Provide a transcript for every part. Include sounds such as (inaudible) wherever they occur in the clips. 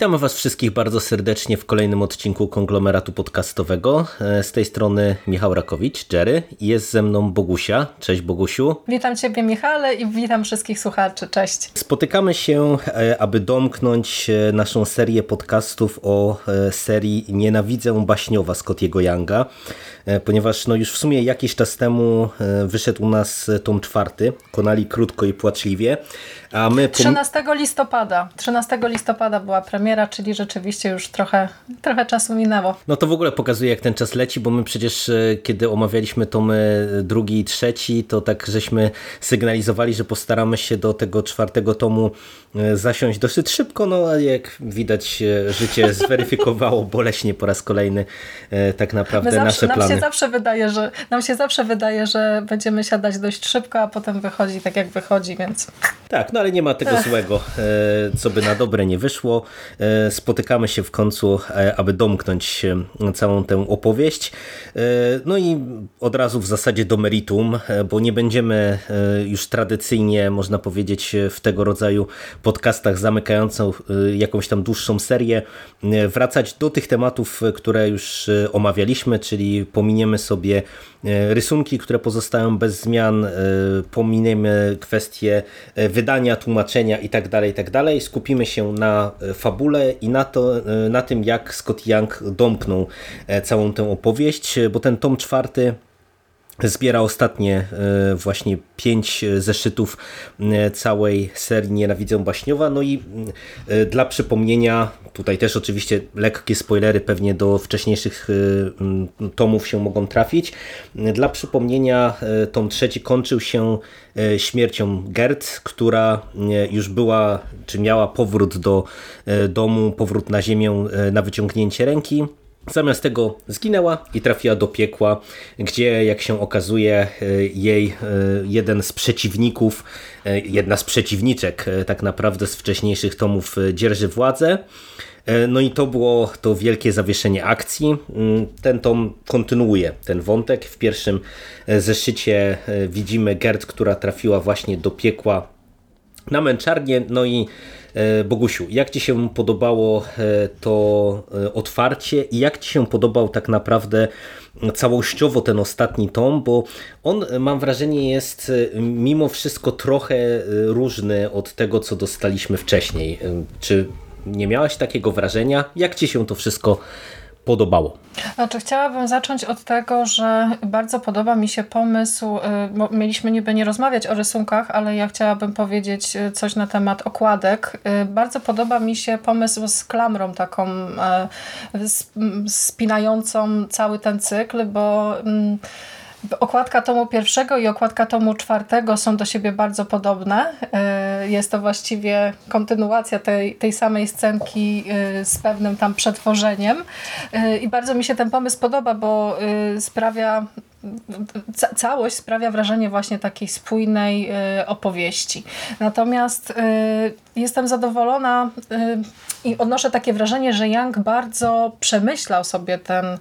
Witamy Was wszystkich bardzo serdecznie w kolejnym odcinku konglomeratu podcastowego. E, Z tej strony Michał Rakowicz, Jerry. Jest ze mną Bogusia. Cześć Bogusiu. Witam Ciebie Michale i witam wszystkich słuchaczy. Cześć. Spotykamy się, e, aby domknąć e, naszą serię podcastów o serii Nienawidzę Baśniowa Scottiego Younga, ponieważ no już w sumie jakiś czas temu e, wyszedł u nas tom czwarty, Konali krótko i płaczliwie, a my... pom- 13 listopada. 13 listopada była premiera, czyli rzeczywiście już trochę, trochę czasu minęło. No to w ogóle pokazuje, jak ten czas leci, bo my przecież, e, kiedy omawialiśmy tomy drugi i trzeci, to tak żeśmy sygnalizowali, że postaramy się do tego czwartego tomu e, zasiąść dosyć szybko, no a jak widać, e, życie (laughs) zweryfikowało boleśnie po raz kolejny e, tak naprawdę nasze plany. Się zawsze wydaje, że, nam się zawsze wydaje, że będziemy siadać dość szybko, a potem wychodzi tak jak wychodzi, więc Tak, no ale nie ma tego złego, e, co by na dobre nie wyszło. E, Spotykamy się w końcu, e, aby domknąć całą tę opowieść. No i od razu w zasadzie do meritum, bo nie będziemy już tradycyjnie, można powiedzieć, w tego rodzaju podcastach zamykającą jakąś tam dłuższą serię, wracać do tych tematów, które już omawialiśmy, czyli pominiemy sobie rysunki, które pozostają bez zmian, pominiemy kwestie e, wydania, tłumaczenia itd., itd. Skupimy się na e, fabule i na, to, e, na tym, jak Scott Young domknął e, całą tę opowieść, bo ten tom czwarty zbiera ostatnie e, właśnie pięć zeszytów e, całej serii Nienawidzę Baśniowa. No i e, dla przypomnienia, tutaj też oczywiście lekkie spoilery pewnie do wcześniejszych e, tomów się mogą trafić. Dla przypomnienia e, tom trzeci kończył się e, śmiercią Gert, która e, już była, czy miała powrót do e, domu, powrót na ziemię e, na wyciągnięcie ręki. Zamiast tego zginęła i trafiła do piekła, gdzie jak się okazuje e, jej e, jeden z przeciwników, e, jedna z przeciwniczek tak naprawdę z wcześniejszych tomów dzierży władzę. No i to było to wielkie zawieszenie akcji. Mm, Ten tom kontynuuje ten wątek. W pierwszym zeszycie widzimy Gerd, która trafiła właśnie do piekła na męczarnię. No i Bogusiu, jak Ci się podobało e, to e, otwarcie i jak Ci się podobał tak naprawdę całościowo ten ostatni tom, bo on e, mam wrażenie jest e, mimo wszystko trochę e, różny od tego, co dostaliśmy wcześniej. E, Czy nie miałaś takiego wrażenia? Jak Ci się to wszystko podobało? Znaczy, chciałabym zacząć od tego, że bardzo podoba mi się pomysł. y, bo Mieliśmy niby nie rozmawiać o rysunkach, ale ja chciałabym powiedzieć y, coś na temat okładek. Y, Bardzo podoba mi się pomysł z klamrą taką spinającą cały ten cykl, bo. Okładka tomu pierwszego i okładka tomu czwartego są do siebie bardzo podobne. Y, Jest to właściwie kontynuacja tej, tej samej scenki y, z pewnym tam przetworzeniem. Y, I bardzo mi się ten pomysł podoba, bo sprawia ca całość sprawia wrażenie właśnie takiej spójnej opowieści. Natomiast jestem zadowolona y, i odnoszę takie wrażenie, że Young bardzo przemyślał sobie ten, y,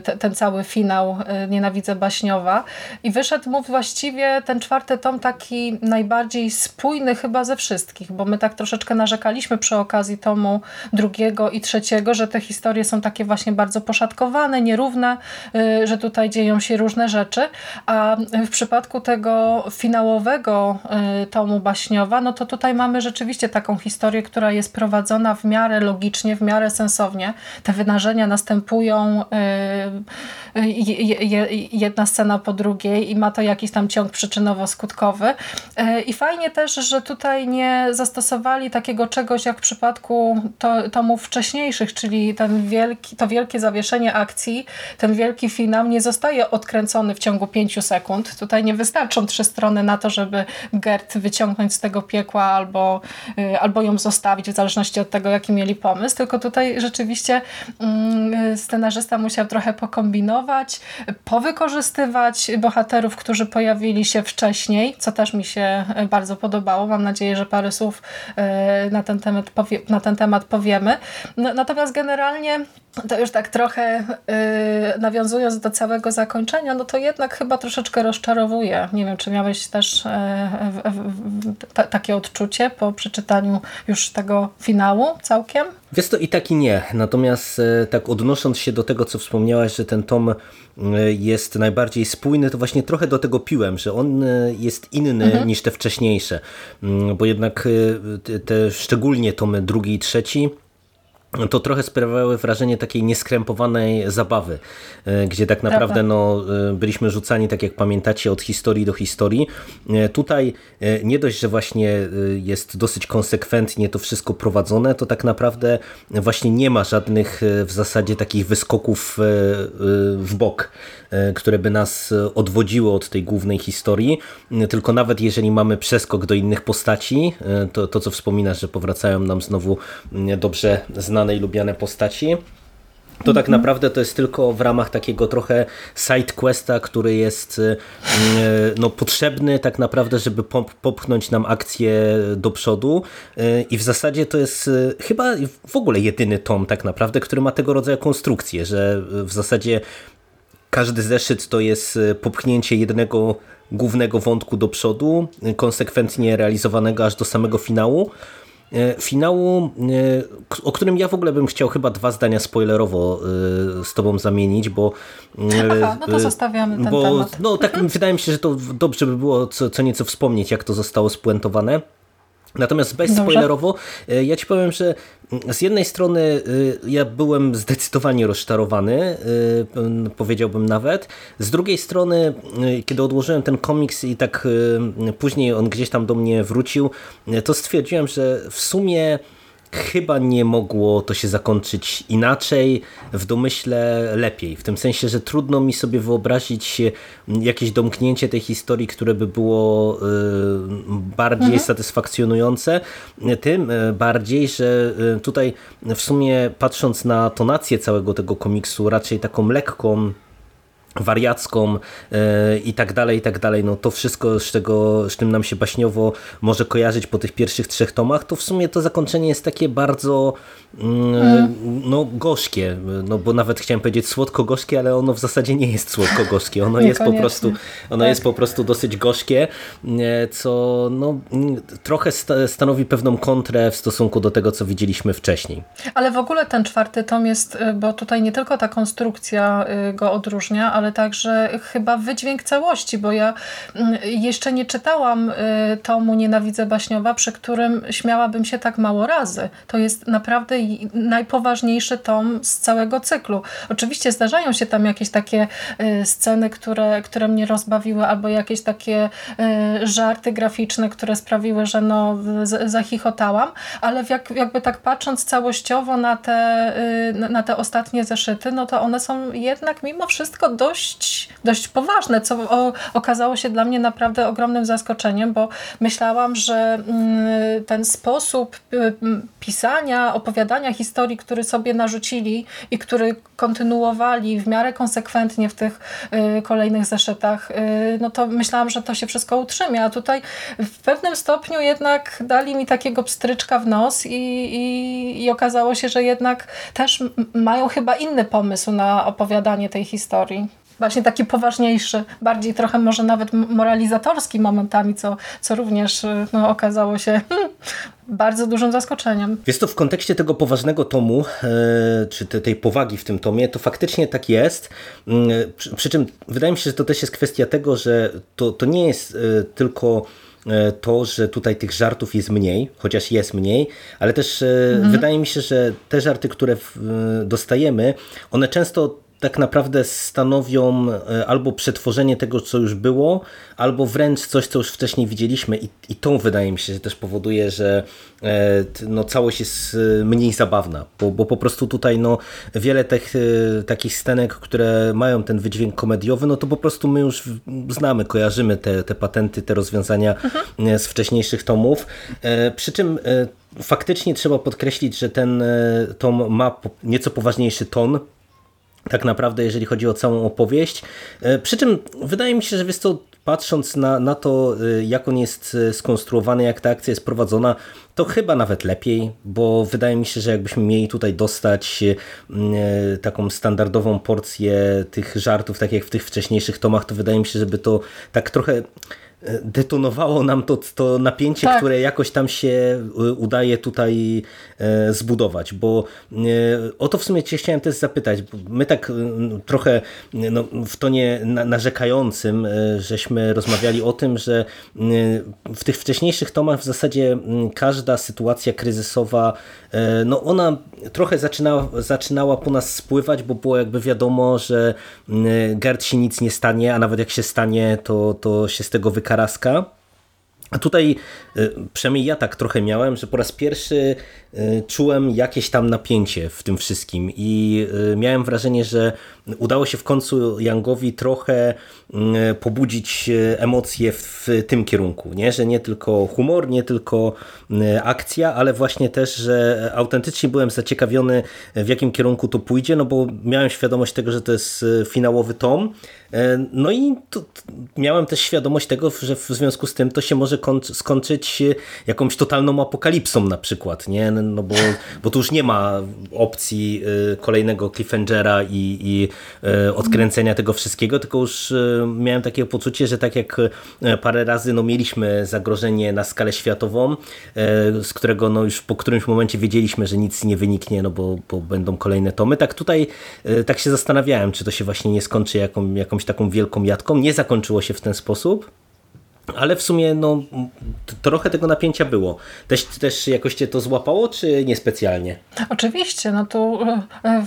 te, ten cały finał y, Nienawidzę Baśniowa. I wyszedł mu właściwie ten czwarty tom taki najbardziej spójny chyba ze wszystkich, bo my tak troszeczkę narzekaliśmy przy okazji tomu drugiego i trzeciego, że te historie są takie właśnie bardzo poszatkowane, nierówne, że tutaj dzieją się różne rzeczy, a w przypadku tego finałowego tomu Baśniowa, no to tutaj mamy rzeczywiście taką historię, która jest prowadzona w miarę logicznie, w miarę sensownie. Te wydarzenia następują y, y, je- je- jedna scena po drugiej i ma to jakiś tam ciąg przyczynowo-skutkowy. Y, I fajnie też, że tutaj nie zastosowali takiego czegoś jak w przypadku to, tomów wcześniejszych, czyli ten wielki, to wielkie zawieszenie akcji, ten wielki finał nie zostaje odkręcony w ciągu pięciu sekund. Tutaj nie wystarczą trzy strony na to, żeby Gert wyciągnąć z tego piekła albo albo, albo ją zostawić, w zależności od tego, jaki mieli pomysł, tylko tutaj rzeczywiście mm, scenarzysta musiał trochę pokombinować, powykorzystywać bohaterów, którzy pojawili się wcześniej, co też mi się bardzo podobało. Mam nadzieję, że parę słów na ten temat, powie, na ten temat powiemy. No, natomiast generalnie to już tak trochę yy, nawiązując do całego zakończenia, no to jednak chyba troszeczkę rozczarowuje. Nie wiem, czy miałeś też yy, takie odczucie po przeczytaniu już tego finału całkiem? Wiesz to i tak i nie. Natomiast yy, tak odnosząc się do tego, co wspomniałaś, że ten tom jest najbardziej spójny, to właśnie trochę do tego piłem, że on jest inny mhm. niż te wcześniejsze. Mm, bo jednak te szczególnie tomy drugi i trzeci to trochę sprawiały wrażenie takiej nieskrępowanej zabawy, e, gdzie tak naprawdę no, e, byliśmy rzucani, tak jak pamiętacie, od historii do historii. E, tutaj nie dość, że właśnie jest dosyć konsekwentnie to wszystko prowadzone, to tak naprawdę właśnie nie ma żadnych w zasadzie takich wyskoków w bok, które by nas odwodziły od tej głównej historii, tylko nawet jeżeli mamy przeskok do innych postaci, to, to co wspominasz, że powracają nam znowu dobrze znane znane i lubiane postaci, to tak mhm. naprawdę to jest tylko w ramach takiego trochę side questa, który jest y, y, no, potrzebny tak naprawdę, żeby popchnąć nam akcję do przodu. Y, i w zasadzie to jest chyba w ogóle jedyny tom tak naprawdę, który ma tego rodzaju konstrukcję, że w zasadzie każdy zeszyt to jest popchnięcie jednego głównego wątku do przodu, konsekwentnie realizowanego aż do samego finału, finału, e, o którym ja w ogóle bym chciał chyba dwa zdania spoilerowo e, z tobą zamienić, bo... Aha, no to zostawiamy ten bo, temat. No tak mhm. wydaje mi się, że to dobrze by było co, co nieco wspomnieć, jak to zostało spuentowane. Natomiast bez Dobrze. spoilerowo, e, ja ci powiem, że z jednej strony e, ja byłem zdecydowanie rozczarowany, e, powiedziałbym nawet. Z drugiej strony, kiedy odłożyłem ten komiks i tak później on gdzieś tam do mnie wrócił, to stwierdziłem, że w sumie chyba nie mogło to się zakończyć inaczej, w domyśle lepiej. W tym sensie, że trudno mi sobie wyobrazić jakieś domknięcie tej historii, które by było y, bardziej mhm. satysfakcjonujące. Tym y, bardziej, że tutaj w sumie patrząc na tonację całego tego komiksu, raczej taką lekką, wariacką e, i tak dalej, i tak dalej, no to wszystko, z czego z tym nam się baśniowo może kojarzyć po tych pierwszych trzech tomach, to w sumie to zakończenie jest takie bardzo mm. no gorzkie, no bo nawet chciałem powiedzieć słodko-gorzkie, ale ono w zasadzie nie jest słodko-gorzkie, ono (laughs) jest po prostu ono tak. jest po prostu dosyć gorzkie, e, co no trochę stanowi pewną kontrę w stosunku do tego, co widzieliśmy wcześniej. Ale w ogóle ten czwarty tom jest, e, bo tutaj nie tylko ta konstrukcja go odróżnia, ale także chyba wydźwięk całości, bo ja mm, jeszcze nie czytałam y, tomu Nienawidzę Baśniowa, przy którym śmiałabym się tak mało razy. To jest naprawdę najpoważniejszy tom z całego cyklu. Oczywiście zdarzają się tam jakieś takie y, sceny, które, które mnie rozbawiły, albo jakieś takie y, żarty graficzne, które sprawiły, że no zachichotałam, ale jak, jakby tak patrząc całościowo na te, na te ostatnie zeszyty, no to one są jednak mimo wszystko dość dość, dość poważne, co o, okazało się dla mnie naprawdę ogromnym zaskoczeniem, bo myślałam, że mm, ten sposób y, pisania, opowiadania historii, który sobie narzucili i który kontynuowali w miarę konsekwentnie w tych y, kolejnych zeszytach, y, no to myślałam, że to się wszystko utrzymie, a tutaj w pewnym stopniu jednak dali mi takiego pstryczka w nos i, i, i okazało się, że jednak też mają chyba inny pomysł na opowiadanie tej historii właśnie taki poważniejszy, bardziej trochę może nawet moralizatorski momentami, co, co również y, no, okazało się (laughs) bardzo dużym zaskoczeniem. Jest to w kontekście tego poważnego tomu, e, czy te, tej powagi w tym tomie, to faktycznie tak jest. Mm, przy, przy czym wydaje mi się, że to też jest kwestia tego, że to, to nie jest e, tylko e, to, że tutaj tych żartów jest mniej, chociaż jest mniej, ale też mhm. wydaje mi się, że te żarty, które dostajemy, one często tak naprawdę stanowią e, albo przetworzenie tego, co już było, albo wręcz coś, co już wcześniej widzieliśmy i, i to wydaje mi się, że też powoduje, że e, no, całość jest e, mniej zabawna, bo, bo po prostu tutaj no, wiele tych takich scenek, które mają ten wydźwięk komediowy, no to po prostu my już znamy, kojarzymy te, te patenty, te rozwiązania mhm. z wcześniejszych tomów, przy czym faktycznie trzeba podkreślić, że ten tom ma nieco poważniejszy ton, tak naprawdę, jeżeli chodzi o całą opowieść. E, przy czym wydaje mi się, że jest to patrząc na, na to, e, jak on jest e, skonstruowany, jak ta akcja jest prowadzona, to chyba nawet lepiej, bo wydaje mi się, że jakbyśmy mieli tutaj dostać taką standardową porcję tych żartów, tak jak w tych wcześniejszych tomach, to wydaje mi się, żeby to tak trochę detonowało nam to, to napięcie, tak. które jakoś tam się y, udaje tutaj e, zbudować, bo e, o to w sumie cię chciałem też zapytać. My tak y, trochę no, w tonie narzekającym e, żeśmy rozmawiali o tym, że w tych wcześniejszych tomach w zasadzie każda sytuacja kryzysowa, no ona trochę zaczynała, zaczynała po nas spływać, bo było jakby wiadomo, że Gerd się nic nie stanie, a nawet jak się stanie, to, to się z tego wykaże Karaska. A tutaj y, przynajmniej ja tak trochę miałem, że po raz pierwszy y, czułem jakieś tam napięcie w tym wszystkim i y, miałem wrażenie, że udało się w końcu Yangowi trochę pobudzić emocje w tym kierunku, nie? że nie tylko humor, nie tylko akcja, ale właśnie też, że autentycznie byłem zaciekawiony w jakim kierunku to pójdzie, no bo miałem świadomość tego, że to jest finałowy tom, no i miałem też świadomość tego, że w związku z tym to się może skończyć jakąś totalną apokalipsą na przykład, nie? No bo, bo tu już nie ma opcji y, kolejnego cliffhangera i, i odkręcenia tego wszystkiego, tylko już miałem takie poczucie, że tak jak parę razy no, mieliśmy zagrożenie na skalę światową, z którego no, już po którymś momencie wiedzieliśmy, że nic nie wyniknie, no bo, bo będą kolejne tomy, tak tutaj tak się zastanawiałem, czy to się właśnie nie skończy jaką, jakąś taką wielką jatką. Nie zakończyło się w ten sposób, ale w sumie no, trochę tego napięcia było. Też, też jakoś cię to złapało, czy niespecjalnie? Oczywiście, no tu e,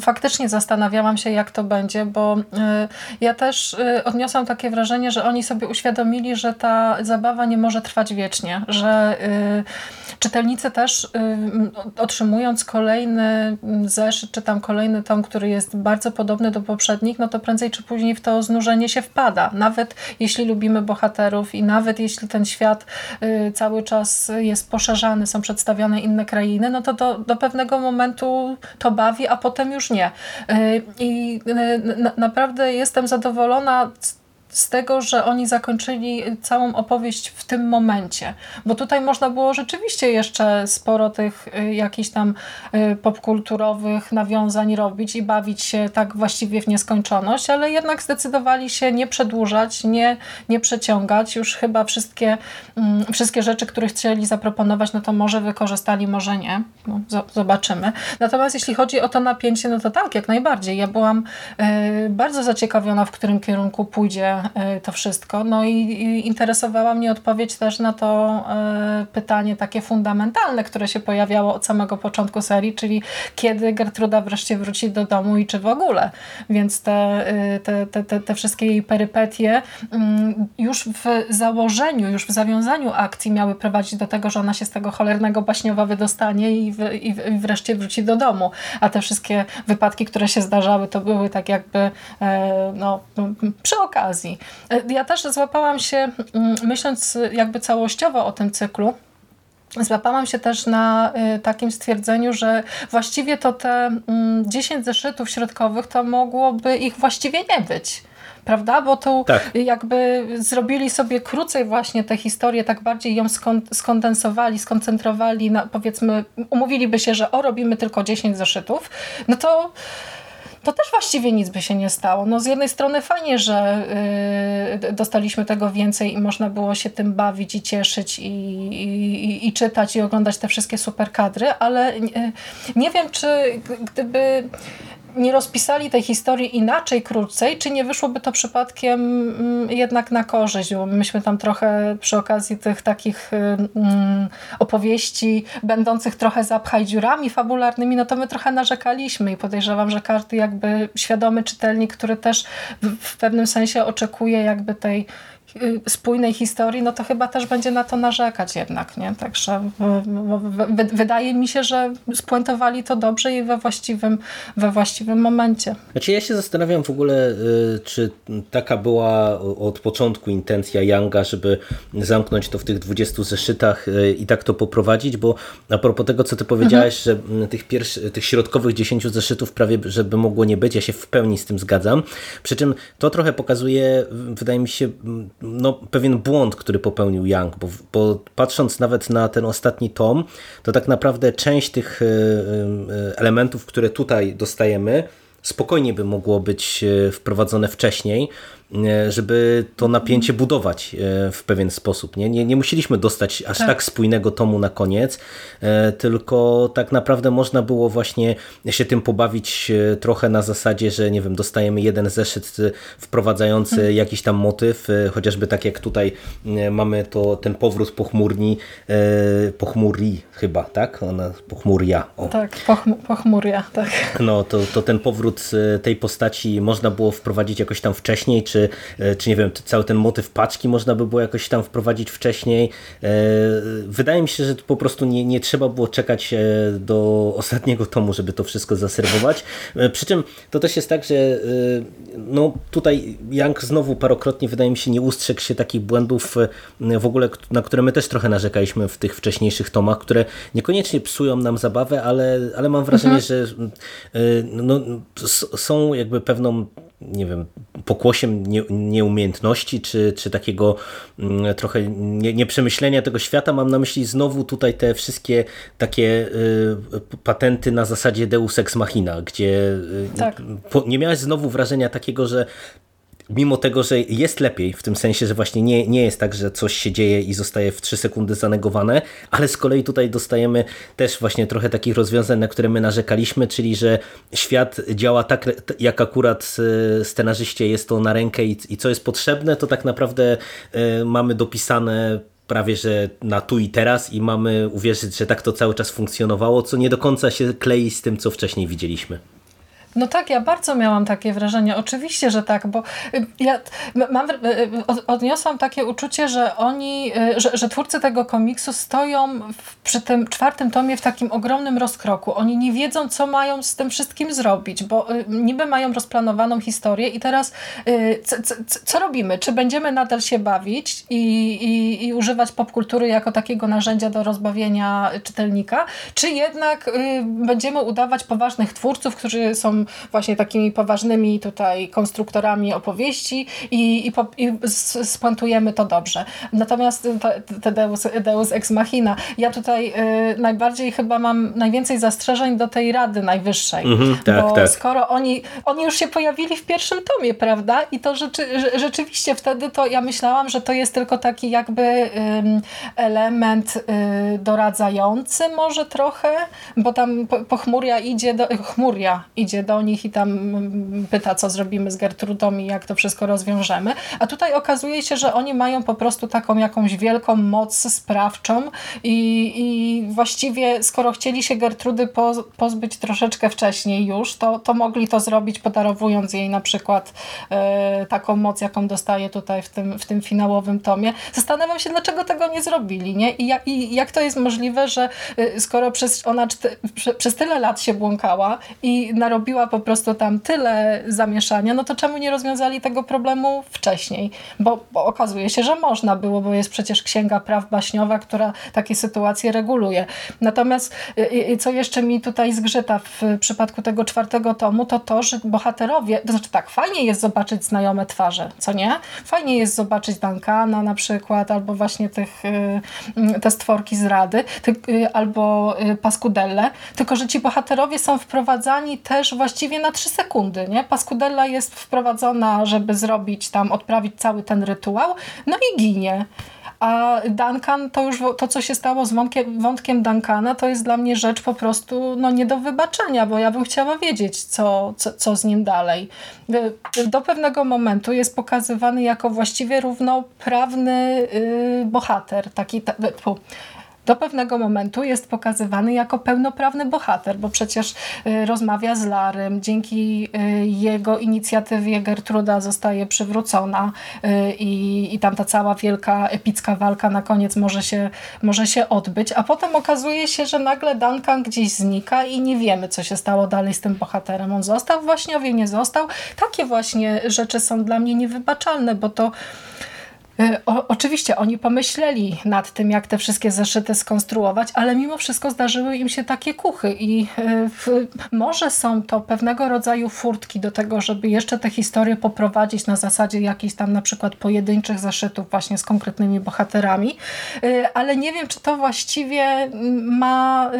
faktycznie zastanawiałam się, jak to będzie, bo e, ja też e, odniosłam takie wrażenie, że oni sobie uświadomili, że ta zabawa nie może trwać wiecznie, że czytelnicy też otrzymując kolejny zeszyt, czy tam kolejny tom, który jest bardzo podobny do poprzednich, no to prędzej czy później w to znużenie się wpada. Nawet jeśli lubimy bohaterów, bohaterów i nawet jeśli ten świat y, cały czas jest poszerzany, są przedstawione inne krainy, no to do, do pewnego momentu to bawi, a potem już nie. Y, I y, naprawdę jestem zadowolona z tego, że oni zakończyli całą opowieść w tym momencie. Bo tutaj można było rzeczywiście jeszcze sporo tych y, jakichś tam y, popkulturowych nawiązań robić i bawić się tak właściwie w nieskończoność, ale jednak zdecydowali się nie przedłużać, nie, nie przeciągać. Już chyba wszystkie, mm, wszystkie rzeczy, które chcieli zaproponować, no to może wykorzystali, może nie. No, zobaczymy. Natomiast jeśli chodzi o to napięcie, no to tak, jak najbardziej. Ja byłam y, bardzo zaciekawiona, w którym kierunku pójdzie E, to wszystko. No i interesowała mnie odpowiedź też na to e, pytanie takie fundamentalne, które się pojawiało od samego początku serii, czyli kiedy Gertruda wreszcie wróci do domu i czy w ogóle. Więc te, e, te, te, te, wszystkie jej perypetie mm, już w założeniu, już w zawiązaniu akcji miały prowadzić do tego, że ona się z tego cholernego baśniowa wydostanie i, w, i, i wreszcie wróci do domu. A te wszystkie wypadki, które się zdarzały, to były tak jakby no, przy okazji. E, ja też złapałam się, mm, myśląc jakby całościowo o tym cyklu, Złapałam się też na y, takim stwierdzeniu, że właściwie to te 10 mm, zeszytów środkowych to mogłoby ich właściwie nie być prawda? Bo tu tak. jakby zrobili sobie krócej właśnie tę historię, tak bardziej ją skondensowali, skoncentrowali, na, powiedzmy, umówiliby się, że o, robimy tylko 10 zeszytów, no to to też właściwie nic by się nie stało. No z jednej strony fajnie, że y, dostaliśmy tego więcej i można było się tym bawić i cieszyć i, i, i czytać i oglądać te wszystkie super kadry, ale y, nie wiem, czy gdyby nie rozpisali tej historii inaczej, krócej, czy nie wyszłoby to przypadkiem mm, jednak na korzyść, bo myśmy tam trochę przy okazji tych takich mm, opowieści będących trochę zapchaj dziurami fabularnymi, no to my trochę narzekaliśmy i podejrzewam, że każdy jakby świadomy czytelnik, który też w, w pewnym sensie oczekuje jakby tej Y, spójnej historii, no to chyba też będzie na to narzekać jednak, nie? Także wydaje mi się, że spuentowali to dobrze i we właściwym, we właściwym momencie. Znaczy ja się zastanawiam w ogóle, y, czy taka była od początku intencja Younga, żeby zamknąć to w tych 20 zeszytach y, i tak to poprowadzić, bo a propos tego, co ty powiedziałeś, mhm. że tych, pierwszy, tych środkowych 10 zeszytów prawie, żeby mogło nie być, ja się w pełni z tym zgadzam. Przy czym to trochę pokazuje, wydaje mi się, no, pewien błąd, który popełnił Young, bo, bo, patrząc nawet na ten ostatni tom, to tak naprawdę część tych e, elementów, które tutaj dostajemy, spokojnie by mogło być e, wprowadzone wcześniej, żeby to napięcie budować e, w pewien sposób. Nie, nie, nie musieliśmy dostać aż tak. tak spójnego tomu na koniec, e, tylko tak naprawdę można było właśnie się tym pobawić trochę na zasadzie, że nie wiem, dostajemy jeden zeszyt wprowadzający hmm. jakiś tam motyw, chociażby tak jak tutaj mamy to ten powrót pochmurni, pochmuri chyba, tak? Ona pochmuria. O. Tak, pochm pochmuria, tak. No, to, to ten powrót tej postaci można było wprowadzić jakoś tam wcześniej, czy czy, e, czy nie wiem, cały ten motyw paczki można by było jakoś tam wprowadzić wcześniej. E, wydaje mi się, że po prostu nie, nie trzeba było czekać e, do (laughs) ostatniego tomu, żeby to wszystko zaserwować. Przy czym to też jest tak, że no tutaj Young znowu parokrotnie wydaje mi się nie ustrzegł się takich błędów w ogóle, na które my też trochę narzekaliśmy w tych wcześniejszych tomach, które niekoniecznie psują nam zabawę, ale, ale mam wrażenie, mhm. że no, są jakby pewną nie wiem, pokłosiem nie, nieumiejętności, czy, czy takiego mm, trochę nie, nieprzemyślenia tego świata. Mam na myśli znowu tutaj te wszystkie takie y, patenty na zasadzie Deus Ex Machina, gdzie y, tak. nie miałeś znowu wrażenia takiego, że mimo tego, że jest lepiej, w tym sensie, że właśnie nie, nie jest tak, że coś się dzieje i zostaje w 3 sekundy zanegowane, ale z kolei tutaj dostajemy też właśnie trochę takich rozwiązań, na które my narzekaliśmy, czyli że świat działa tak, jak akurat e, scenarzyście jest to na rękę i, i co jest potrzebne, to tak naprawdę y, mamy dopisane prawie że na tu i teraz i mamy uwierzyć, że tak to cały czas funkcjonowało, co nie do końca się klei z tym, co wcześniej widzieliśmy. No tak, ja bardzo miałam takie wrażenie. Oczywiście, że tak, bo y, ja mam, y, y, odniosłam takie uczucie, że oni, że, że twórcy tego komiksu stoją w, przy tym czwartym tomie w takim ogromnym rozkroku. Oni nie wiedzą, co mają z tym wszystkim zrobić, bo niby mają rozplanowaną historię i teraz co, co, co robimy? Czy będziemy nadal się bawić i, i, i używać popkultury jako takiego narzędzia do rozbawienia czytelnika, czy jednak będziemy udawać poważnych twórców, którzy są właśnie takimi poważnymi tutaj konstruktorami opowieści i, i, i to dobrze. Natomiast te Deus, Deus Ex Machina, ja tutaj y, najbardziej chyba mam najwięcej zastrzeżeń do tej Rady Najwyższej, mhm, tak, bo tak. skoro oni, oni już się pojawili w pierwszym tomie, prawda? I to rzeczy, rzeczywiście wtedy to ja myślałam, że to jest tylko taki jakby y, element y, doradzający może trochę, bo tam pochmuria idzie do, chmuria idzie do nich i tam pyta, co zrobimy z Gertrudą i jak to wszystko rozwiążemy. A tutaj okazuje się, że oni mają po prostu taką jakąś wielką moc sprawczą i, i właściwie skoro chcieli się Gertrudy po, pozbyć troszeczkę wcześniej już, to, to mogli to zrobić podarowując jej na przykład e, taką moc, jaką dostaje tutaj w tym, w tym finałowym tomie. Zastanawiam się, dlaczego tego nie zrobili, nie? I, jak, i jak to jest możliwe, że e, skoro przez, ona przez tyle lat się błąkała i narobiła po prostu tam tyle zamieszania, no to czemu nie rozwiązali tego problemu wcześniej? Bo, bo okazuje się, że można było, bo jest przecież Księga Praw Baśniowa, która takie sytuacje reguluje. Natomiast co jeszcze mi tutaj zgrzyta w przypadku tego czwartego tomu, to to, że bohaterowie, to znaczy tak, fajnie jest zobaczyć znajome twarze, co nie? Fajnie jest zobaczyć Duncana na przykład, albo właśnie tych, y, te stworki z Rady, y, albo y, Paskudelle, tylko że ci bohaterowie są wprowadzani też właśnie właściwie na 3 sekundy. Nie? Paskudella jest wprowadzona, żeby zrobić tam, odprawić cały ten rytuał, no i ginie. A Duncan, to już to, co się stało z wątkiem, wątkiem Duncana, to jest dla mnie rzecz po prostu no, nie do wybaczenia, bo ja bym chciała wiedzieć, co, co, co z nim dalej. Do pewnego momentu jest pokazywany jako właściwie równoprawny yy, bohater, taki, ta, do pewnego momentu jest pokazywany jako pełnoprawny bohater, bo przecież y, rozmawia z Larym, dzięki y, jego inicjatywie Gertruda zostaje przywrócona y, i, i tam ta cała wielka, epicka walka na koniec może się, może się odbyć, a potem okazuje się, że nagle Duncan gdzieś znika i nie wiemy, co się stało dalej z tym bohaterem. On został właśnie, nie został. Takie właśnie rzeczy są dla mnie niewybaczalne, bo to o, oczywiście oni pomyśleli nad tym, jak te wszystkie zeszyty skonstruować, ale mimo wszystko zdarzyły im się takie kuchy i e, w, może są to pewnego rodzaju furtki do tego, żeby jeszcze tę historię poprowadzić na zasadzie jakichś tam na przykład pojedynczych zeszytów właśnie z konkretnymi bohaterami, e, ale nie wiem, czy to właściwie ma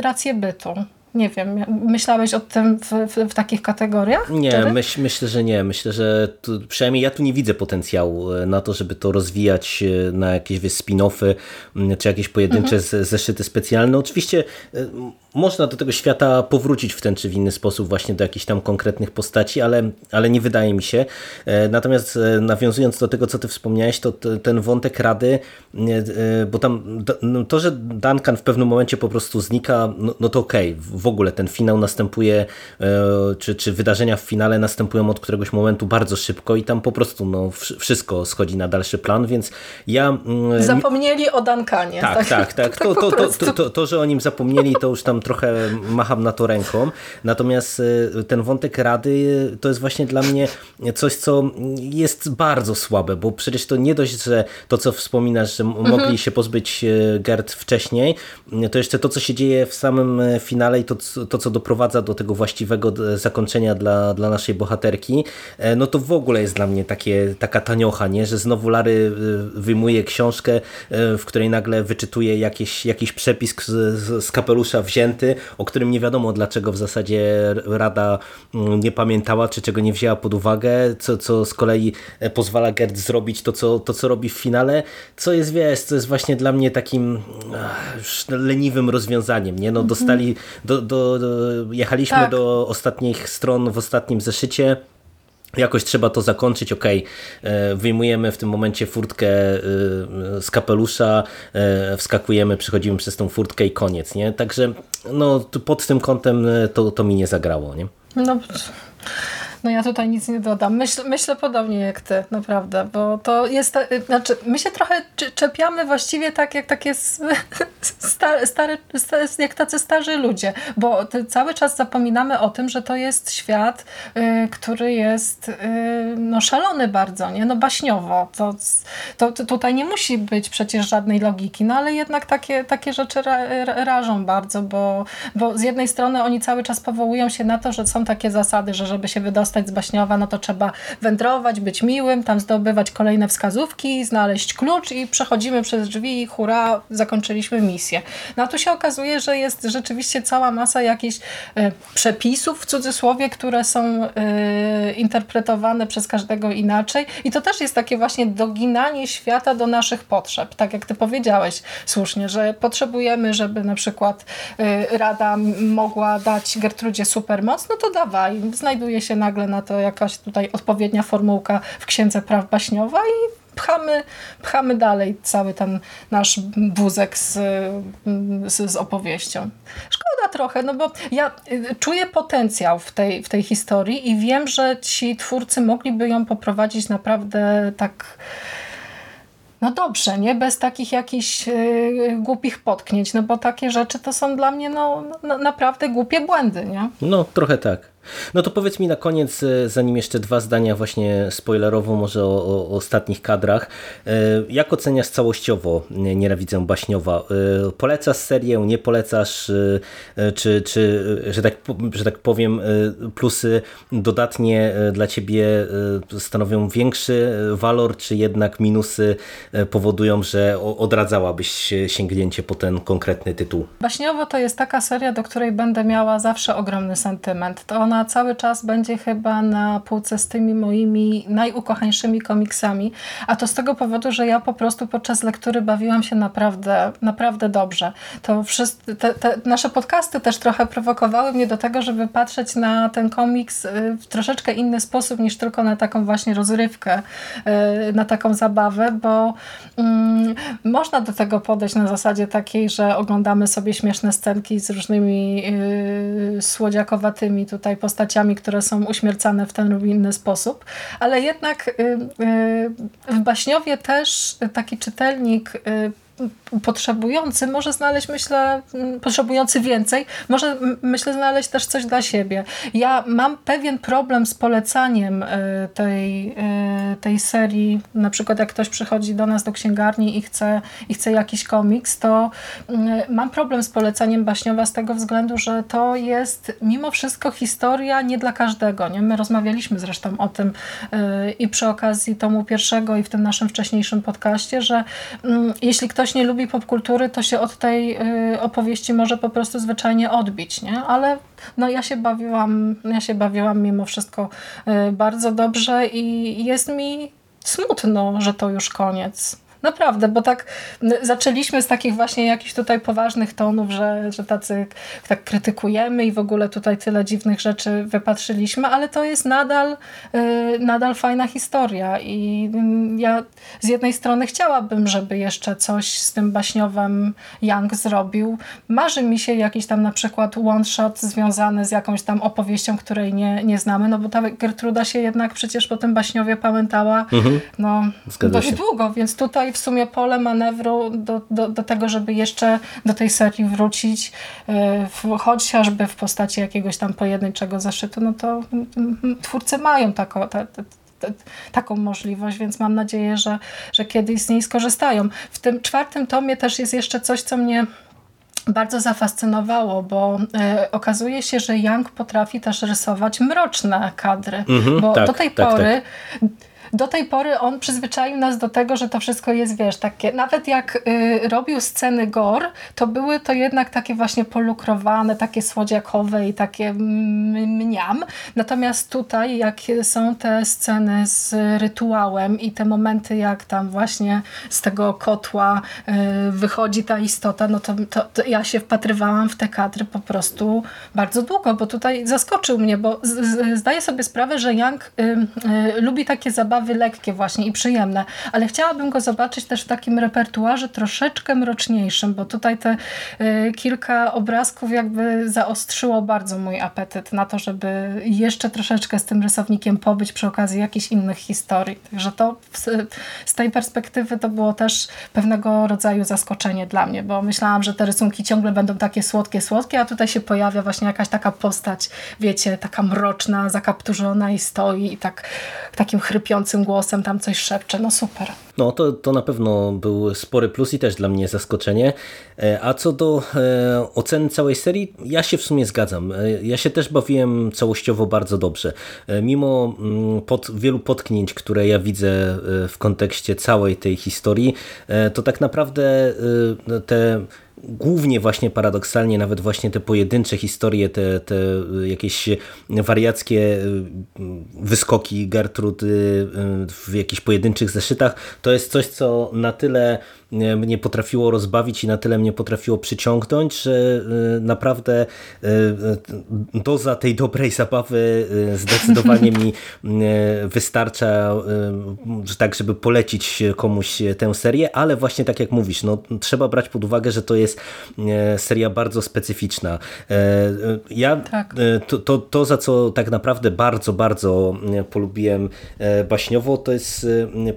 rację bytu. Nie wiem, myślałeś o tym w, w, w takich kategoriach? Nie, myśl, myślę, że nie. Myślę, że tu, przynajmniej ja tu nie widzę potencjału e, na to, żeby to rozwijać e, na jakieś spin-offy czy jakieś pojedyncze mhm. zeszyty specjalne. Oczywiście e, można do tego świata powrócić w ten czy w inny sposób właśnie do jakichś tam konkretnych postaci, ale, ale nie wydaje mi się. Natomiast nawiązując do tego, co ty wspomniałeś, to ten wątek Rady, bo tam no, to, że Duncan w pewnym momencie po prostu znika, no, no to okej, okay w ogóle ten finał następuje, e, czy, czy wydarzenia w finale następują od któregoś momentu bardzo szybko i tam po prostu no, wszystko schodzi na dalszy plan, więc ja... Mm, zapomnieli o Dankanie. Tak, tak, tak. tak. (laughs) To, to, to, to, to, że o nim zapomnieli, to już tam trochę macham na to ręką. Natomiast e, ten wątek Rady to jest właśnie dla mnie coś, co jest bardzo słabe, bo przecież to nie dość, że to, co wspominasz, że mogli mhm. się pozbyć e, Gerd wcześniej, to jeszcze to, co się dzieje w samym finale i to, to, co doprowadza do tego właściwego zakończenia dla, dla naszej bohaterki, e, no to w ogóle jest dla mnie takie, taka taniocha, nie? że znowu Lary wyjmuje książkę, w której nagle wyczytuje jakiś, jakiś przepis z, z kapelusza wzięty, o którym nie wiadomo dlaczego w zasadzie Rada mm, nie pamiętała, czy czego nie wzięła pod uwagę, co, co z kolei pozwala Gerd zrobić to co, to, co robi w finale, co jest, wiesz, co jest właśnie dla mnie takim leniwym rozwiązaniem, nie? No dostali, do, do, do, jechaliśmy tak. do ostatnich stron w ostatnim zeszycie. Jakoś trzeba to zakończyć, ok, e, wyjmujemy w tym momencie furtkę e, z kapelusza, e, wskakujemy, przechodzimy przez tą furtkę i koniec, nie? Także no, pod tym kątem to, to mi nie zagrało, nie? No, no ja tutaj nic nie dodam. Myśl, myślę podobnie jak ty, naprawdę, bo to jest, znaczy my się trochę czepiamy właściwie tak jak takie (laughs) stare, stare, jak tacy starzy ludzie, bo cały czas zapominamy o tym, że to jest świat, y, który jest y, no szalony bardzo, nie? No baśniowo. To, to, to, tutaj nie musi być przecież żadnej logiki, no ale jednak takie, takie rzeczy ra, rażą bardzo, bo, bo z jednej strony oni cały czas powołują się na to, że są takie zasady, że żeby się wydostać dostać z Baśniowa, no to trzeba wędrować, być miłym, tam zdobywać kolejne wskazówki, znaleźć klucz i przechodzimy przez drzwi i hura, zakończyliśmy misję. No a tu się okazuje, że jest rzeczywiście cała masa jakichś y, przepisów w cudzysłowie, które są y, interpretowane przez każdego inaczej i to też jest takie właśnie doginanie świata do naszych potrzeb. Tak jak ty powiedziałeś słusznie, że potrzebujemy, żeby na przykład y, Rada mogła dać Gertrudzie supermoc, no to dawaj, znajduje się nagle nagle na to jakaś tutaj odpowiednia formułka w Księdze Praw Baśniowa i pchamy, pchamy dalej cały ten nasz wózek z, z, z, opowieścią. Szkoda trochę, no bo ja y, czuję potencjał w tej, w tej historii i wiem, że ci twórcy mogliby ją poprowadzić naprawdę tak no dobrze, nie? Bez takich jakichś yy, głupich potknięć, no bo takie rzeczy to są dla mnie no, no, naprawdę głupie błędy, nie? No, trochę tak. No to powiedz mi na koniec, e, zanim jeszcze dwa zdania właśnie spoilerowo może o, o ostatnich kadrach. E, jak oceniasz całościowo Nienawidzę Baśniowa? E, polecasz serię, nie polecasz? Czy, czy że, tak, że tak powiem plusy dodatnie dla ciebie stanowią większy walor, czy jednak minusy powodują, że odradzałabyś sięgnięcie po ten konkretny tytuł? Baśniowo to jest taka seria, do której będę miała zawsze ogromny sentyment. To ona cały czas będzie chyba na półce z tymi moimi najukochańszymi komiksami, a to z tego powodu, że ja po prostu podczas lektury bawiłam się naprawdę, naprawdę dobrze. To wszyscy, te, te nasze podcasty też trochę prowokowały mnie do tego, żeby patrzeć na ten komiks y, w troszeczkę inny sposób niż tylko na taką właśnie rozrywkę, y, na taką zabawę, bo mm, można do tego podejść na zasadzie takiej, że oglądamy sobie śmieszne scenki z różnymi yy, słodziakowatymi tutaj postaciami, które są uśmiercane w ten lub inny sposób, ale jednak yy, yy, w Baśniowie też taki czytelnik yy, potrzebujący może znaleźć, myślę, mm, potrzebujący więcej, może myślę znaleźć też coś dla siebie. Ja mam pewien problem z polecaniem e, tej, e, tej serii, na przykład jak ktoś przychodzi do nas do księgarni i chce, i chce jakiś komiks, to mm, mam problem z polecaniem Baśniowa z tego względu, że to jest mimo wszystko historia nie dla każdego. Nie? My rozmawialiśmy zresztą o tym e, i przy okazji tomu pierwszego i w tym naszym wcześniejszym podcaście, że mm, jeśli ktoś ktoś nie lubi popkultury, to się od tej y, opowieści może po prostu zwyczajnie odbić, nie? Ale no ja się bawiłam, ja się bawiłam mimo wszystko y, bardzo dobrze i jest mi smutno, że to już koniec. Naprawdę, bo tak zaczęliśmy z takich właśnie jakichś tutaj poważnych tonów, że, że tacy tak krytykujemy i w ogóle tutaj tyle dziwnych rzeczy wypatrzyliśmy, ale to jest nadal, yy, nadal fajna historia i yy, ja z jednej strony chciałabym, żeby jeszcze coś z tym baśniowym Young zrobił. Marzy mi się jakiś tam na przykład one shot związany z jakąś tam opowieścią, której nie, nie znamy, no bo ta Gertruda się jednak przecież po tym baśniowie pamiętała mhm. no, dość długo, więc tutaj w sumie pole manewru do, do, do tego, żeby jeszcze do tej serii wrócić, e, chociażby w postaci jakiegoś tam pojedynczego zaszytu, no to twórcy mają taką, ta, ta, taką możliwość, więc mam nadzieję, że, że kiedyś z niej skorzystają. W tym czwartym tomie też jest jeszcze coś, co mnie bardzo zafascynowało, bo e, okazuje się, że Young potrafi też rysować mroczne kadry, mm -hmm, bo tak, do tej tak, pory tak do tej pory on przyzwyczaił nas do tego, że to wszystko jest, wiesz, takie, nawet jak y, robił sceny gor, to były to jednak takie właśnie polukrowane, takie słodziakowe i takie mniam. Natomiast tutaj, jak są te sceny z rytuałem i te momenty, jak tam właśnie z tego kotła y, wychodzi ta istota, no to, to, to, ja się wpatrywałam w te kadry po prostu bardzo długo, bo tutaj zaskoczył mnie, bo z, z, zdaję sobie sprawę, że Young y, y lubi takie zabawy zabawy lekkie właśnie i przyjemne, ale chciałabym go zobaczyć też w takim repertuarze troszeczkę mroczniejszym, bo tutaj te y, kilka obrazków jakby zaostrzyło bardzo mój apetyt na to, żeby jeszcze troszeczkę z tym rysownikiem pobyć przy okazji jakichś innych historii. Także to z tej perspektywy to było też pewnego rodzaju zaskoczenie dla mnie, bo myślałam, że te rysunki ciągle będą takie słodkie, słodkie, a tutaj się pojawia właśnie jakaś taka postać, wiecie, taka mroczna, zakapturzona i stoi i tak takim chrypiącym głosem tam coś szepcze. No super. No to, to na pewno był spory plus i też dla mnie zaskoczenie. E, a co do e, oceny całej serii, ja się w sumie zgadzam. E, ja się też bawiłem całościowo bardzo dobrze. Mimo mm, pod, wielu potknięć, które ja widzę w kontekście całej tej historii, to tak naprawdę te głównie właśnie paradoksalnie nawet właśnie te pojedyncze historie, te, te jakieś wariackie y, wyskoki Gertrudy y, w jakichś pojedynczych zeszytach, to jest coś, co na tyle mnie potrafiło rozbawić i na tyle mnie potrafiło przyciągnąć, że y, naprawdę doza tej dobrej zabawy zdecydowanie mi wystarcza tak, żeby polecić komuś tę serię, ale właśnie tak jak mówisz, no, trzeba brać pod uwagę, że to jest seria bardzo specyficzna. Ja tak. to, to, to, za co tak naprawdę bardzo, bardzo polubiłem baśniowo, to jest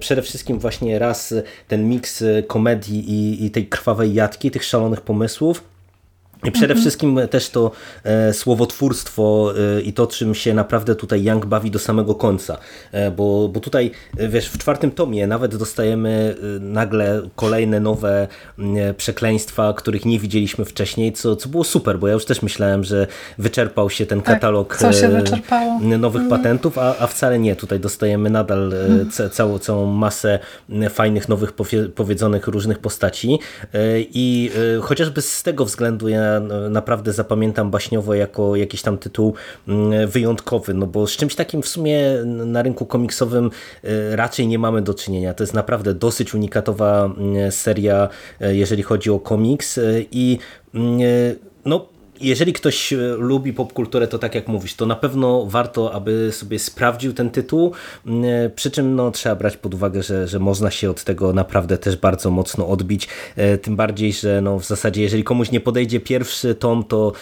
przede wszystkim właśnie raz ten miks komedii i, i tej krwawej jatki, tych szalonych pomysłów, przede mhm. wszystkim też to e, słowotwórstwo e, i to, czym się naprawdę tutaj Young bawi do samego końca. E, bo, bo tutaj, e, wiesz, w czwartym tomie nawet dostajemy e, nagle kolejne nowe przekleństwa, których nie widzieliśmy wcześniej, co, co było super, bo ja już też myślałem, że wyczerpał się ten tak, katalog się nowych mhm. patentów, a, a wcale nie. Tutaj dostajemy nadal mhm. całą, całą masę fajnych, nowych powiedzonych różnych postaci i chociażby z tego względu ja naprawdę zapamiętam baśniowo jako jakiś tam tytuł mm, wyjątkowy, no bo z czymś takim w sumie na rynku komiksowym raczej nie mamy do czynienia. To jest naprawdę dosyć unikatowa mm, seria, jeżeli chodzi o komiks i no jeżeli ktoś e, lubi popkulturę, to tak jak mówisz, to na pewno warto, aby sobie sprawdził ten tytuł, mm, e, przy czym no, trzeba brać pod uwagę, że, że można się od tego naprawdę też bardzo mocno odbić, e, tym bardziej, że no, w zasadzie jeżeli komuś nie podejdzie pierwszy tom, to,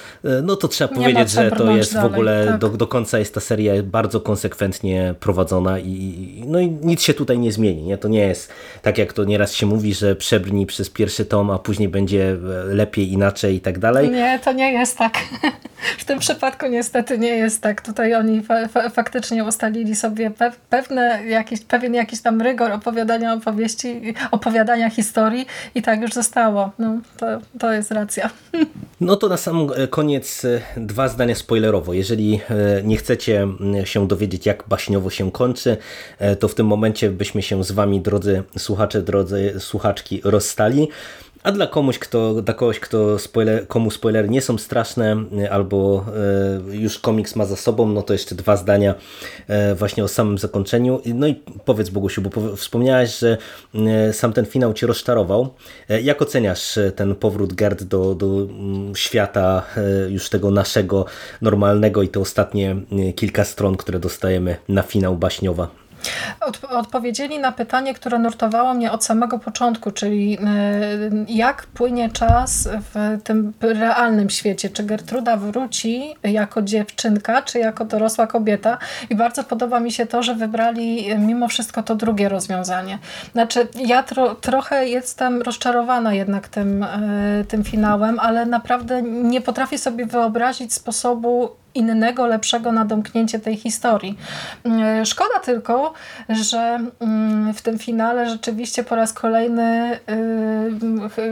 no, to trzeba nie powiedzieć, że to jest dalej, w ogóle tak. do, do końca jest ta seria bardzo konsekwentnie prowadzona i, no, i nic się tutaj nie zmieni. Nie? To nie jest tak jak to nieraz się mówi, że przebrnij przez pierwszy tom, a później będzie lepiej, inaczej i tak dalej. Nie, to nie jest jest tak. (laughs) W tym przypadku niestety nie jest tak. Tutaj oni fa fa faktycznie ustalili sobie pe pewne, jakiś, pewien jakiś tam rygor opowiadania opowieści, opowiadania historii i tak już zostało. No, to, to jest racja. (laughs) No to na sam koniec e, dwa zdania spoilerowo. Jeżeli e, nie chcecie się dowiedzieć, jak baśniowo się kończy, e, to w tym momencie byśmy się z wami, drodzy słuchacze, drodzy słuchaczki, rozstali. A dla komuś, kto, dla kogoś, kto spoiler, komu spoilery nie są straszne, y, albo y, już komiks ma za sobą, no to jeszcze dwa zdania y, właśnie o samym zakończeniu. No i powiedz Bogusiu, bo wspomniałeś, że sam ten finał cię rozczarował. Jak oceniasz ten powrót Gerd do, do mm, świata już tego naszego normalnego i te ostatnie kilka stron, które dostajemy na finał Baśniowa? Odpowiedzieli na pytanie, które nurtowało mnie od samego początku, czyli y, jak płynie czas w tym realnym świecie. Czy Gertruda wróci jako dziewczynka, czy jako dorosła kobieta? I bardzo podoba mi się to, że wybrali mimo wszystko to drugie rozwiązanie. Znaczy, ja tro, trochę jestem rozczarowana jednak tym, y, tym finałem, ale naprawdę nie potrafię sobie wyobrazić sposobu innego, lepszego na domknięcie tej historii. Mm, szkoda tylko, że mm, w tym finale rzeczywiście po raz kolejny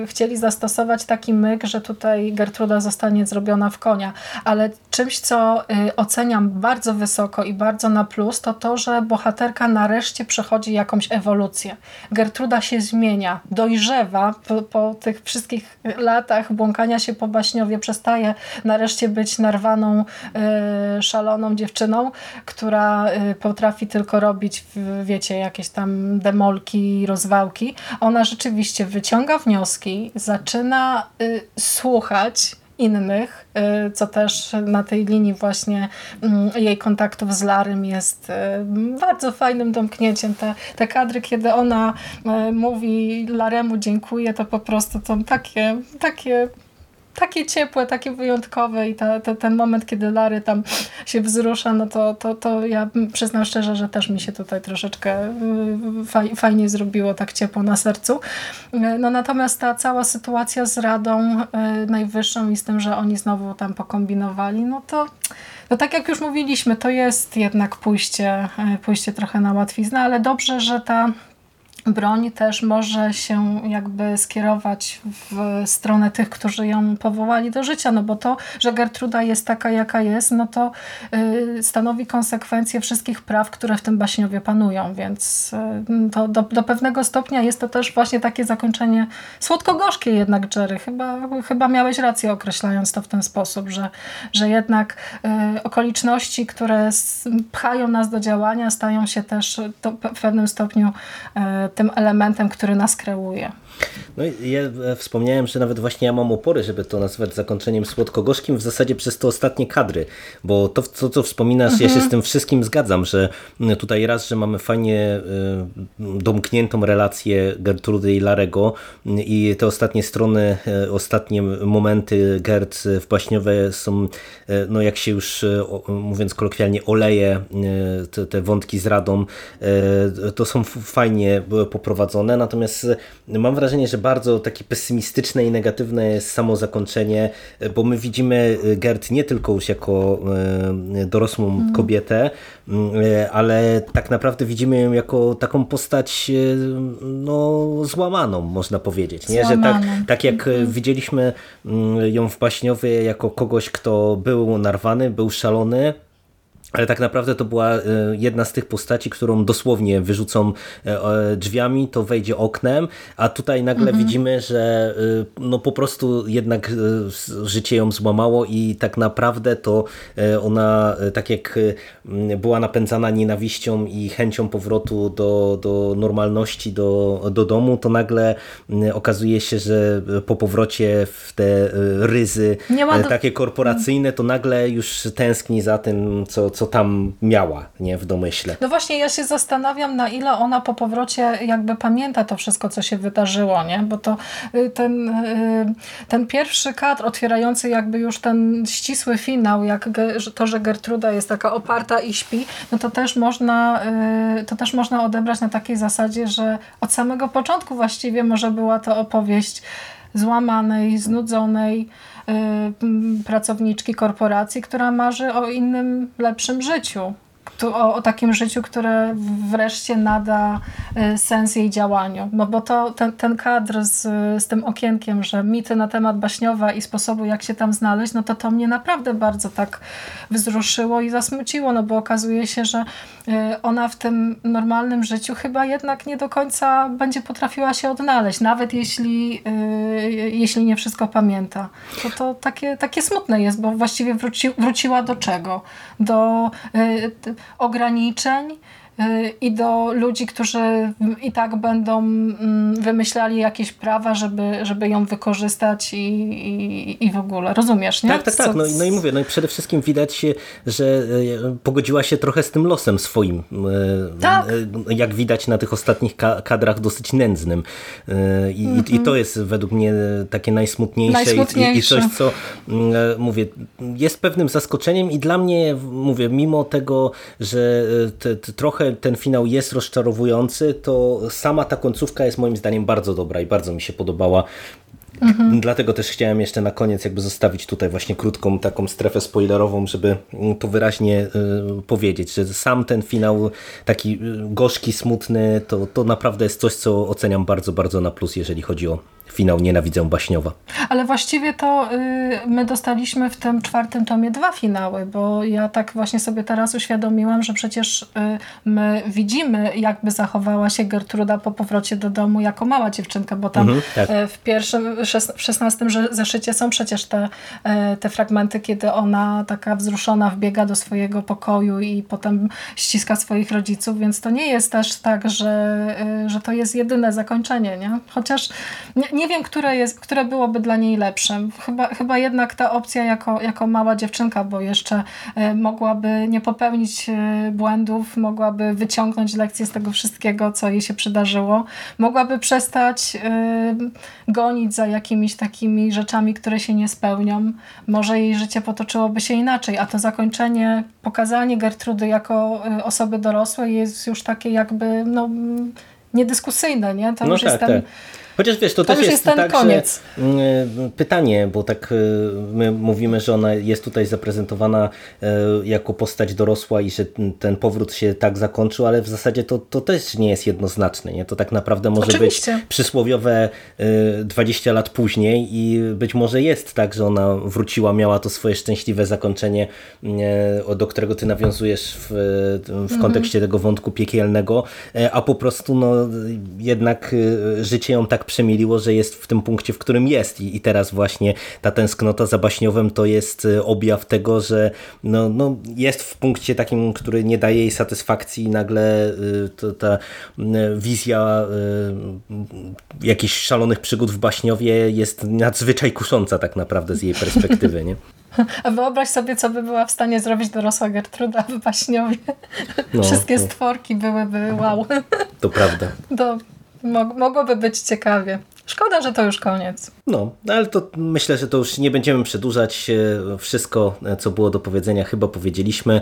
y, chcieli zastosować taki myk, że tutaj Gertruda zostanie zrobiona w konia, ale czymś, co y, oceniam bardzo wysoko i bardzo na plus, to to, że bohaterka nareszcie przechodzi jakąś ewolucję. Gertruda się zmienia, dojrzewa po, po tych wszystkich latach błąkania się po baśniowie, przestaje nareszcie być narwaną szaloną dziewczyną, która y, potrafi tylko robić, wiecie, jakieś tam demolki, rozwałki. Ona rzeczywiście wyciąga wnioski, zaczyna y, słuchać innych, co też na tej linii właśnie mm, jej kontaktów z Larym jest bardzo fajnym domknięciem. Te, te kadry, kiedy ona mówi Laremu dziękuję, to po prostu to takie, takie takie ciepłe, takie wyjątkowe i ta, ta, ten moment, kiedy Lary tam się wzrusza, no to, to, to ja przyznam szczerze, że też mi się tutaj troszeczkę y, faj, fajnie zrobiło, tak ciepło na sercu. Y, no natomiast ta cała sytuacja z Radą y, Najwyższą i z tym, że oni znowu tam pokombinowali, no to no tak jak już mówiliśmy, to jest jednak pójście, pójście trochę na łatwiznę, ale dobrze, że ta broń też może się jakby skierować w stronę tych, którzy ją powołali do życia, no bo to, że Gertruda jest taka, jaka jest, no to y, stanowi konsekwencje wszystkich praw, które w tym baśniowie panują, więc y, to do, do pewnego stopnia jest to też właśnie takie zakończenie słodko-gorzkie jednak, Jerry. Chyba, chyba miałeś rację określając to w ten sposób, że, że jednak y, okoliczności, które pchają nas do działania, stają się też w pewnym stopniu tym elementem, który nas kreuje. No i ja e, wspomniałem, że nawet właśnie ja mam opory, żeby to nazwać zakończeniem słodko-gorzkim w zasadzie przez te ostatnie kadry, bo to, co, co wspominasz, mhm. ja się mhm. z tym wszystkim zgadzam, że tutaj raz, że mamy fajnie e, domkniętą relację Gertrudy i Larego i te ostatnie strony, e, ostatnie momenty Gert w Baśniowe są, no jak się już mówiąc kolokwialnie, oleje te, te wątki z Radą, to są fajnie poprowadzone, natomiast mam wrażenie, wrażenie, że bardzo takie pesymistyczne i negatywne jest samo zakończenie, bo my widzimy y, Gert nie tylko już jako y, dorosłą mm. kobietę, ale tak naprawdę widzimy ją jako taką postać no, złamaną, można powiedzieć. Nie? Że tak, tak jak mm. widzieliśmy ją w Baśniowie jako kogoś, kto był narwany, był szalony, ale tak naprawdę to była e, jedna z tych postaci, którą dosłownie wyrzucą e, drzwiami, to wejdzie oknem, a tutaj nagle mhm. widzimy, że e, no po prostu jednak życie ją złamało i tak naprawdę to ona, tak jak była napędzana nienawiścią i chęcią powrotu do, do normalności, do, do domu, to nagle okazuje się, że po powrocie w te ryzy takie korporacyjne, to nagle już tęskni za tym, co, co tam miała nie w domyśle. No właśnie ja się zastanawiam na ile ona po powrocie jakby pamięta to wszystko co się wydarzyło, nie? bo to y, ten, y, ten pierwszy kadr otwierający jakby już ten ścisły finał, jak to, że Gertruda jest taka oparta i śpi, no to też można y, to też można odebrać na takiej zasadzie, że od samego początku właściwie może była to opowieść złamanej, znudzonej, pracowniczki korporacji, która marzy o innym, lepszym życiu o, o, takim życiu, które wreszcie nada y, sens jej działaniu. No bo to ten, ten kadr z, z tym okienkiem, że mity na temat Baśniowa i sposobu jak się tam znaleźć, no to to mnie naprawdę bardzo tak wzruszyło i zasmuciło, no bo okazuje się, że y, ona w tym normalnym życiu chyba jednak nie do końca będzie potrafiła się odnaleźć, nawet jeśli, y, jeśli nie wszystko pamięta. To to takie, takie smutne jest, bo właściwie wróci, wróciła do czego? Do ograniczeń i do ludzi, którzy i tak będą mm, wymyślali jakieś prawa, żeby, żeby ją wykorzystać i, i, i w ogóle. Rozumiesz, nie? Tak, tak, tak. No, no i mówię, no i przede wszystkim widać, że e, pogodziła się trochę z tym losem swoim. E, tak. E, jak widać na tych ostatnich kadrach dosyć nędznym. I, mm -hmm. i to jest według mnie takie najsmutniejsze, najsmutniejsze. I, i coś, co mówię, jest pewnym zaskoczeniem i dla mnie, mówię, mimo tego, że te, te, trochę ten finał jest rozczarowujący, to sama ta końcówka jest moim zdaniem bardzo dobra i bardzo mi się podobała. Mhm. Dlatego też chciałem jeszcze na koniec jakby zostawić tutaj właśnie krótką taką strefę spoilerową, żeby to wyraźnie y, powiedzieć, że sam ten finał taki y, gorzki, smutny, to, to naprawdę jest coś, co oceniam bardzo, bardzo na plus, jeżeli chodzi o finał Nienawidzę Baśniowa. Ale właściwie to y, my dostaliśmy w tym czwartym tomie dwa finały, bo ja tak właśnie sobie teraz uświadomiłam, że przecież y, my widzimy jakby zachowała się Gertruda po powrocie do domu jako mała dziewczynka, bo tam mhm, tak. Y, w pierwszym, w szesnastym zeszycie są przecież te, te fragmenty, kiedy ona taka wzruszona wbiega do swojego pokoju i potem ściska swoich rodziców, więc to nie jest też tak, że, że to jest jedyne zakończenie, nie? Chociaż nie, nie wiem, które, jest, które byłoby dla niej lepszym. Chyba, chyba jednak ta opcja jako, jako mała dziewczynka, bo jeszcze e, mogłaby nie popełnić e, błędów, mogłaby wyciągnąć lekcje z tego wszystkiego, co jej się przydarzyło. Mogłaby przestać e, gonić za jakimiś takimi rzeczami, które się nie spełnią. Może jej życie potoczyłoby się inaczej, a to zakończenie, pokazanie Gertrudy jako osoby dorosłej jest już takie jakby no, niedyskusyjne, nie? To no już tak, jest ten, tak. Chociaż wiesz, to, to też jest, jest ten tak, koniec. Że, mm, pytanie, bo tak y, my mówimy, że ona jest tutaj zaprezentowana y, jako postać dorosła i że ten powrót się tak zakończył, ale w zasadzie to, to też nie jest jednoznaczne. Nie? To tak naprawdę może Oczywiście. być przysłowiowe 20 y, lat później i być może jest tak, że ona wróciła, miała to swoje szczęśliwe zakończenie, do którego ty nawiązujesz w, w mhm. kontekście tego wątku piekielnego, a po prostu no, jednak życie ją tak przemiliło, że jest w tym punkcie, w którym jest i, i teraz właśnie ta tęsknota za Baśniowem to jest y, objaw tego, że no, no jest w punkcie takim, który nie daje jej satysfakcji i nagle y, to, ta y, wizja y, jakichś szalonych przygód w Baśniowie jest nadzwyczaj kusząca tak naprawdę z jej perspektywy, nie? (laughs) A wyobraź sobie, co by była w stanie zrobić dorosła Gertruda w Baśniowie. No, Wszystkie no. stworki byłyby wow. To prawda. (laughs) To mogłoby być ciekawie. Szkoda, że to już koniec. No, ale to myślę, że to już nie będziemy przedłużać. E, wszystko, e, co było do powiedzenia, chyba powiedzieliśmy.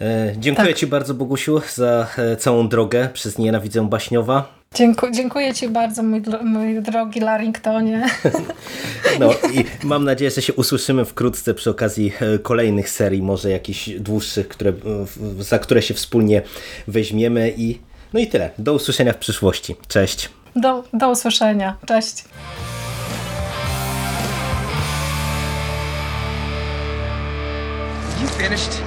E, dziękuję tak. Ci bardzo, Bogusiu, za całą drogę przez Nienawidzę Baśniowa. Dziękuję, dziękuję Ci bardzo, mój, mój drogi Larringtonie. (laughs) No i mam nadzieję, że się usłyszymy wkrótce przy okazji kolejnych serii, może jakichś dłuższych, które, za które się wspólnie weźmiemy i no i tyle. Do usłyszenia w przyszłości. Cześć. Do, do usłyszenia. Cześć. You finished?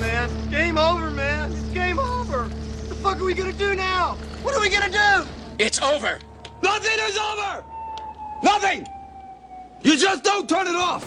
man. Game over, man. It's game over. What the fuck are we gonna do now? What are we gonna do? It's over. Nothing is over! Nothing! You just don't turn it off!